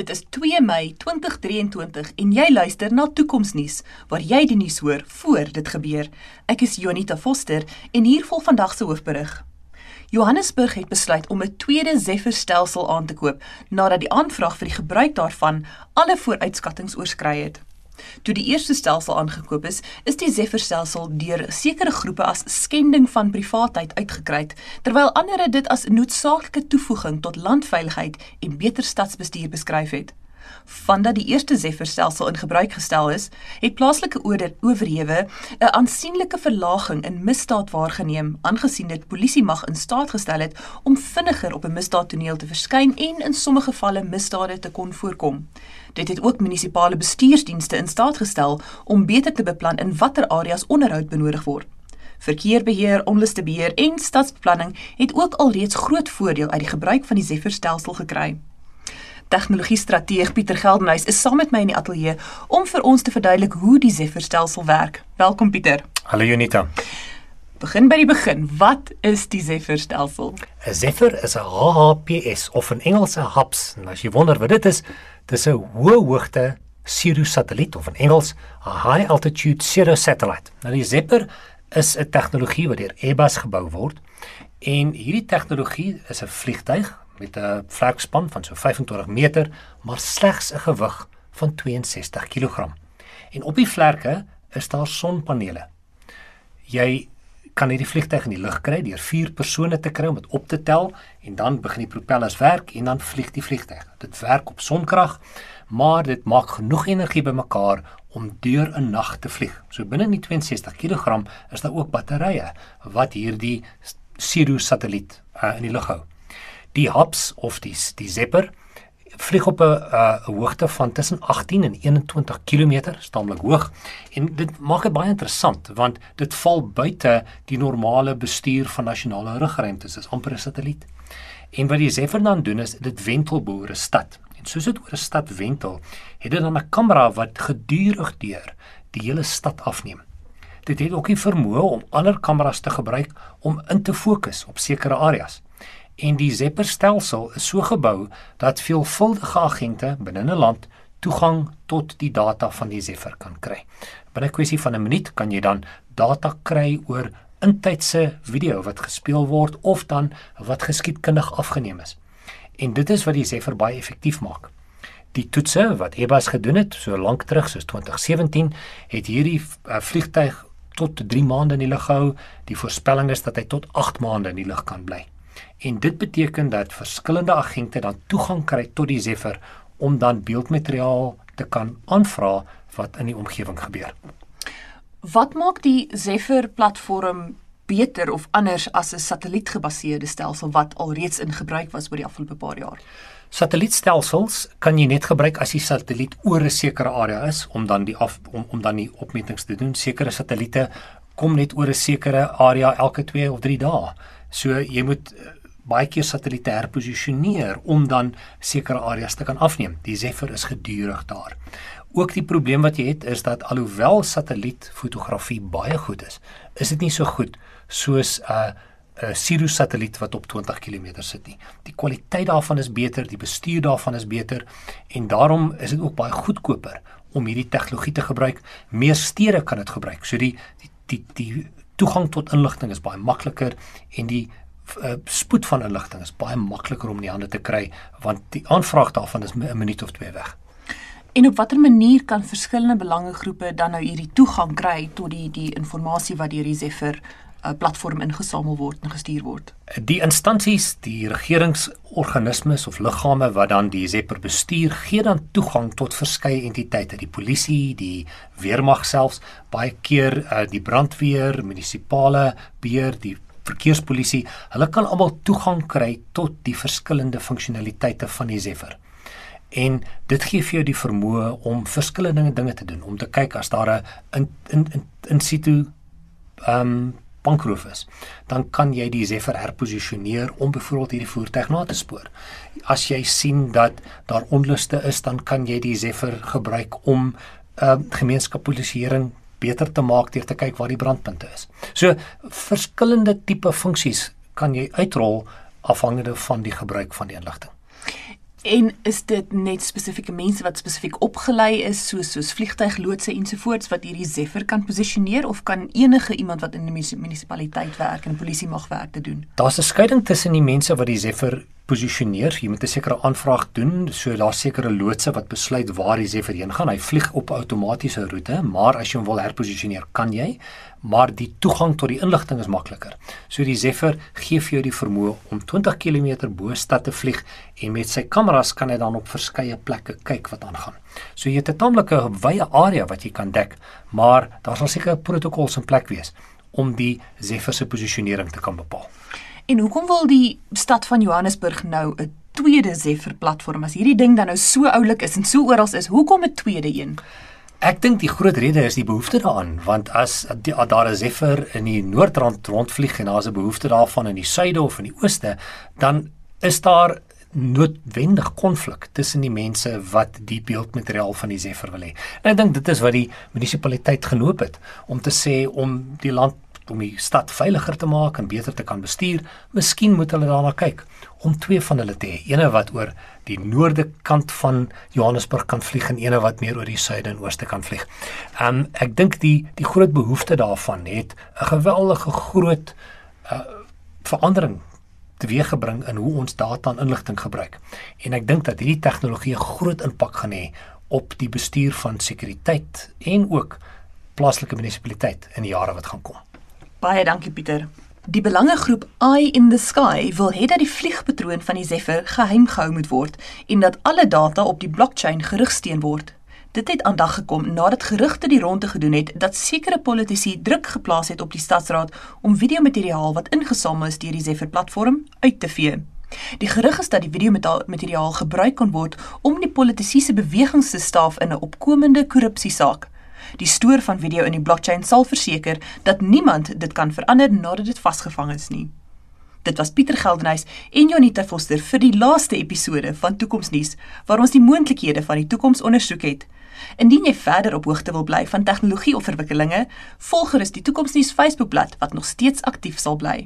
Dit is 2 Mei 2023 en jy luister na Toekomsnuus waar jy die nuus hoor voor dit gebeur. Ek is Jonita Foster en hier volg vandag se hoofberig. Johannesburg het besluit om 'n tweede Zephyr-stelsel aan te koop nadat die aanvraag vir die gebruik daarvan alle vooruitskattinge oorskry het. Toe die eerste stelsel aangekoop is, is die Zephyr-stelsel deur sekere groepe as skending van privaatheid uitgekry, terwyl ander dit as noodsaaklike toevoeging tot landveiligheid en beter stadsbestuur beskryf het. Vandat die eerste Zephyr-stelsel in gebruik gestel is, het plaaslike owerhede 'n aansienlike verlaging in misdaad waargeneem, aangesien dit polisie mag in staat gestel het om vinniger op 'n misdaadtoneel te verskyn en in sommige gevalle misdade te kon voorkom. Dit het ook munisipale bestuursdienste in staat gestel om beter te beplan in watter areas onderhoud benodig word. Verkeerbeheer, onlustebeheer en stadsbeplanning het ook alreeds groot voordeel uit die gebruik van die Zephyr-stelsel gekry. Tegnologie-strateeg Pieter Geldenhuys is saam met my in die ateljee om vir ons te verduidelik hoe die Zephyr-stelsel werk. Welkom Pieter. Hallo Junita. Begin by die begin. Wat is die Zephyr-stelsel? 'n Zephyr is 'n HHPS of in Engels 'n HAPS. En as jy wonder wat dit is, dis 'n hoë hoogte Sirius satelliet of in Engels 'n high altitude Sirius satellite. Nou die Zephyr is 'n tegnologie wat deur Airbus gebou word en hierdie tegnologie is 'n vliegtyg met 'n vlerkspan van so 25 meter, maar slegs 'n gewig van 62 kg. En op die vlerke is daar sonpanele. Jy kan hierdie vliegtyg in die lug kry deur vier persone te kry om dit op te tel en dan begin die propellers werk en dan vlieg die vliegtyg. Dit werk op sonkrag, maar dit maak genoeg energie bymekaar om deur 'n nag te vlieg. So binne in die 62 kg is daar ook batterye wat hierdie Sirius satelliet uh, in die lug hou. Die Hubs of die die Zephyr vlieg op 'n uh, hoogte van tussen 18 en 21 km, staamlik hoog. En dit maak dit baie interessant want dit val buite die normale bestuur van nasionale rugruimtes. Dit is amper 'n satelliet. En wat die Zephyr dan doen is dit wentel bo 'n stad. En soos dit oor 'n stad wentel, het dit dan 'n kamera wat gedurig deur die hele stad afneem. Dit het ook die vermoë om ander kameras te gebruik om in te fokus op sekere areas en die Zephyr stelsel is so gebou dat veelvuldige agente binne 'n land toegang tot die data van die Zephyr kan kry. Binne 'n kwessie van 'n minuut kan jy dan data kry oor intydse video wat gespeel word of dan wat geskiedkundig afgeneem is. En dit is wat die Zephyr baie effektief maak. Die toetse wat Airbus gedoen het so lank terug soos 2017 het hierdie uh, vliegtyg tot 3 maande in die lug gehou. Die voorspelling is dat hy tot 8 maande in die lug kan bly. En dit beteken dat verskillende agente dan toegang kry tot die Zephyr om dan beeldmateriaal te kan aanvra wat in die omgewing gebeur. Wat maak die Zephyr platform beter of anders as 'n satellietgebaseerde stelsel wat alreeds in gebruik was oor die afgelope paar jaar? Satellietstelsels kan jy net gebruik as die satelliet oor 'n sekere area is om dan die af om om dan die opmetings te doen. Sekere satelliete kom net oor 'n sekere area elke 2 of 3 dae. So jy moet baie keer satelliete herposisioneer om dan sekere areas te kan afneem. Die Zephyr is gedurig daar. Ook die probleem wat jy het is dat alhoewel satellietfotografie baie goed is, is dit nie so goed soos 'n uh, 'n Sirius satelliet wat op 20 km sit nie. Die kwaliteit daarvan is beter, die bestuur daarvan is beter en daarom is dit ook baie goedkoper om hierdie tegnologie te gebruik. Meer stede kan dit gebruik. So die die die, die toegang tot inligting is baie makliker en die uh, spoed van inligting is baie makliker om in die hande te kry want die aanvraag daarvan is 'n minuut of twee weg. En op watter manier kan verskillende belangegroepe dan nou hierdie toegang kry tot die die inligting wat deur die 'n uh, platform ingesamel word en gestuur word. Die instansies, die regeringsorganismes of liggame wat dan die Zephyr bestuur, gee dan toegang tot verskeie entiteite, die polisie, die weermag selfs, baie keer uh, die brandweer, munisipale beheer, die verkeerspolisie, hulle kan almal toegang kry tot die verskillende funksionaliteite van die Zephyr. En dit gee vir jou die vermoë om verskillende dinge te doen, om te kyk as daar 'n in in in situ ehm um, bankroof is, dan kan jy die Zephyr herposisioneer om byvoorbeeld hierdie voertuig na te spoor. As jy sien dat daar onluste is, dan kan jy die Zephyr gebruik om ehm uh, gemeenskapspolisieering beter te maak deur te kyk waar die brandpunte is. So verskillende tipe funksies kan jy uitrol afhangende van die gebruik van die inligting. En is dit net spesifieke mense wat spesifiek opgelei is soos soos vliegtuigloodse ensovoorts wat hierdie Zephyr kan posisioneer of kan enige iemand wat in 'n munisipaliteit werk en polisie mag werk te doen? Daar's 'n skeiding tussen die mense wat die Zephyr posisioneer. Jy moet 'n sekere aanvraag doen, so daar's sekere loodse wat besluit waar die Zephyr heen gaan. Hy vlieg op 'n outomatiese roete, maar as jy hom wil herposisioneer, kan jy, maar die toegang tot die inligting is makliker. So die Zephyr gee vir jou die vermoë om 20 km bo stad te vlieg en met sy kameras kan hy dan op verskeie plekke kyk wat aangaan. So jy het 'n tamelike wye area wat jy kan dek, maar daar sal seker protokolle in plek wees om die Zephyr se posisionering te kan bepaal. En hoekom wil die stad van Johannesburg nou 'n tweede Zephyr platform as hierdie ding dan nou so oulik is en so oral is? Hoekom 'n tweede een? Ek dink die groot rede is die behoefte daaraan, want as die, daar 'n Zephyr in die noordrand rondvlieg en daar's 'n behoefte daarvan in die suide of in die ooste, dan is daar noodwendig konflik tussen die mense wat die beeldmateriaal van die Zephyr wil hê. En ek dink dit is wat die munisipaliteit genoop het om te sê om die land om die stad veiliger te maak en beter te kan bestuur, miskien moet hulle daarna kyk om twee van hulle te hê, eene wat oor die noorde kant van Johannesburg kan vlieg en eene wat meer oor die suide en ooste kan vlieg. Um, ek dink die die groot behoefte daarvan het 'n geweldige groot uh, verandering teweeggebring in hoe ons data en inligting gebruik. En ek dink dat hierdie tegnologie 'n groot impak gaan hê op die bestuur van sekuriteit en ook plaaslike munisipaliteit in die jare wat gaan kom. Baie dankie Pieter. Die belangegroep Eye in the Sky wil hê dat die vliegpatroon van die Zephyr geheim gehou moet word en dat alle data op die blockchain gerigsteen word. Dit het aandag gekom nadat gerugte die ronde gedoen het dat sekere politici druk geplaas het op die stadsraad om videomateriaal wat ingesamel is deur die Zephyr platform uit te vee. Die gerug is dat die videomateriaal gebruik kan word om die politici se bewegings te staaf in 'n opkomende korrupsiesaak. Die stoor van video in die blockchain sal verseker dat niemand dit kan verander nadat dit vasgevang is nie. Dit was Pieter Geldenhuys en Jonita Foster vir die laaste episode van Toekomsnuus waar ons die moontlikhede van die toekoms ondersoek het. Indien jy verder op hoogte wil bly van tegnologie of verwikkelinge, volg gerus die Toekomsnuus Facebookblad wat nog steeds aktief sal bly.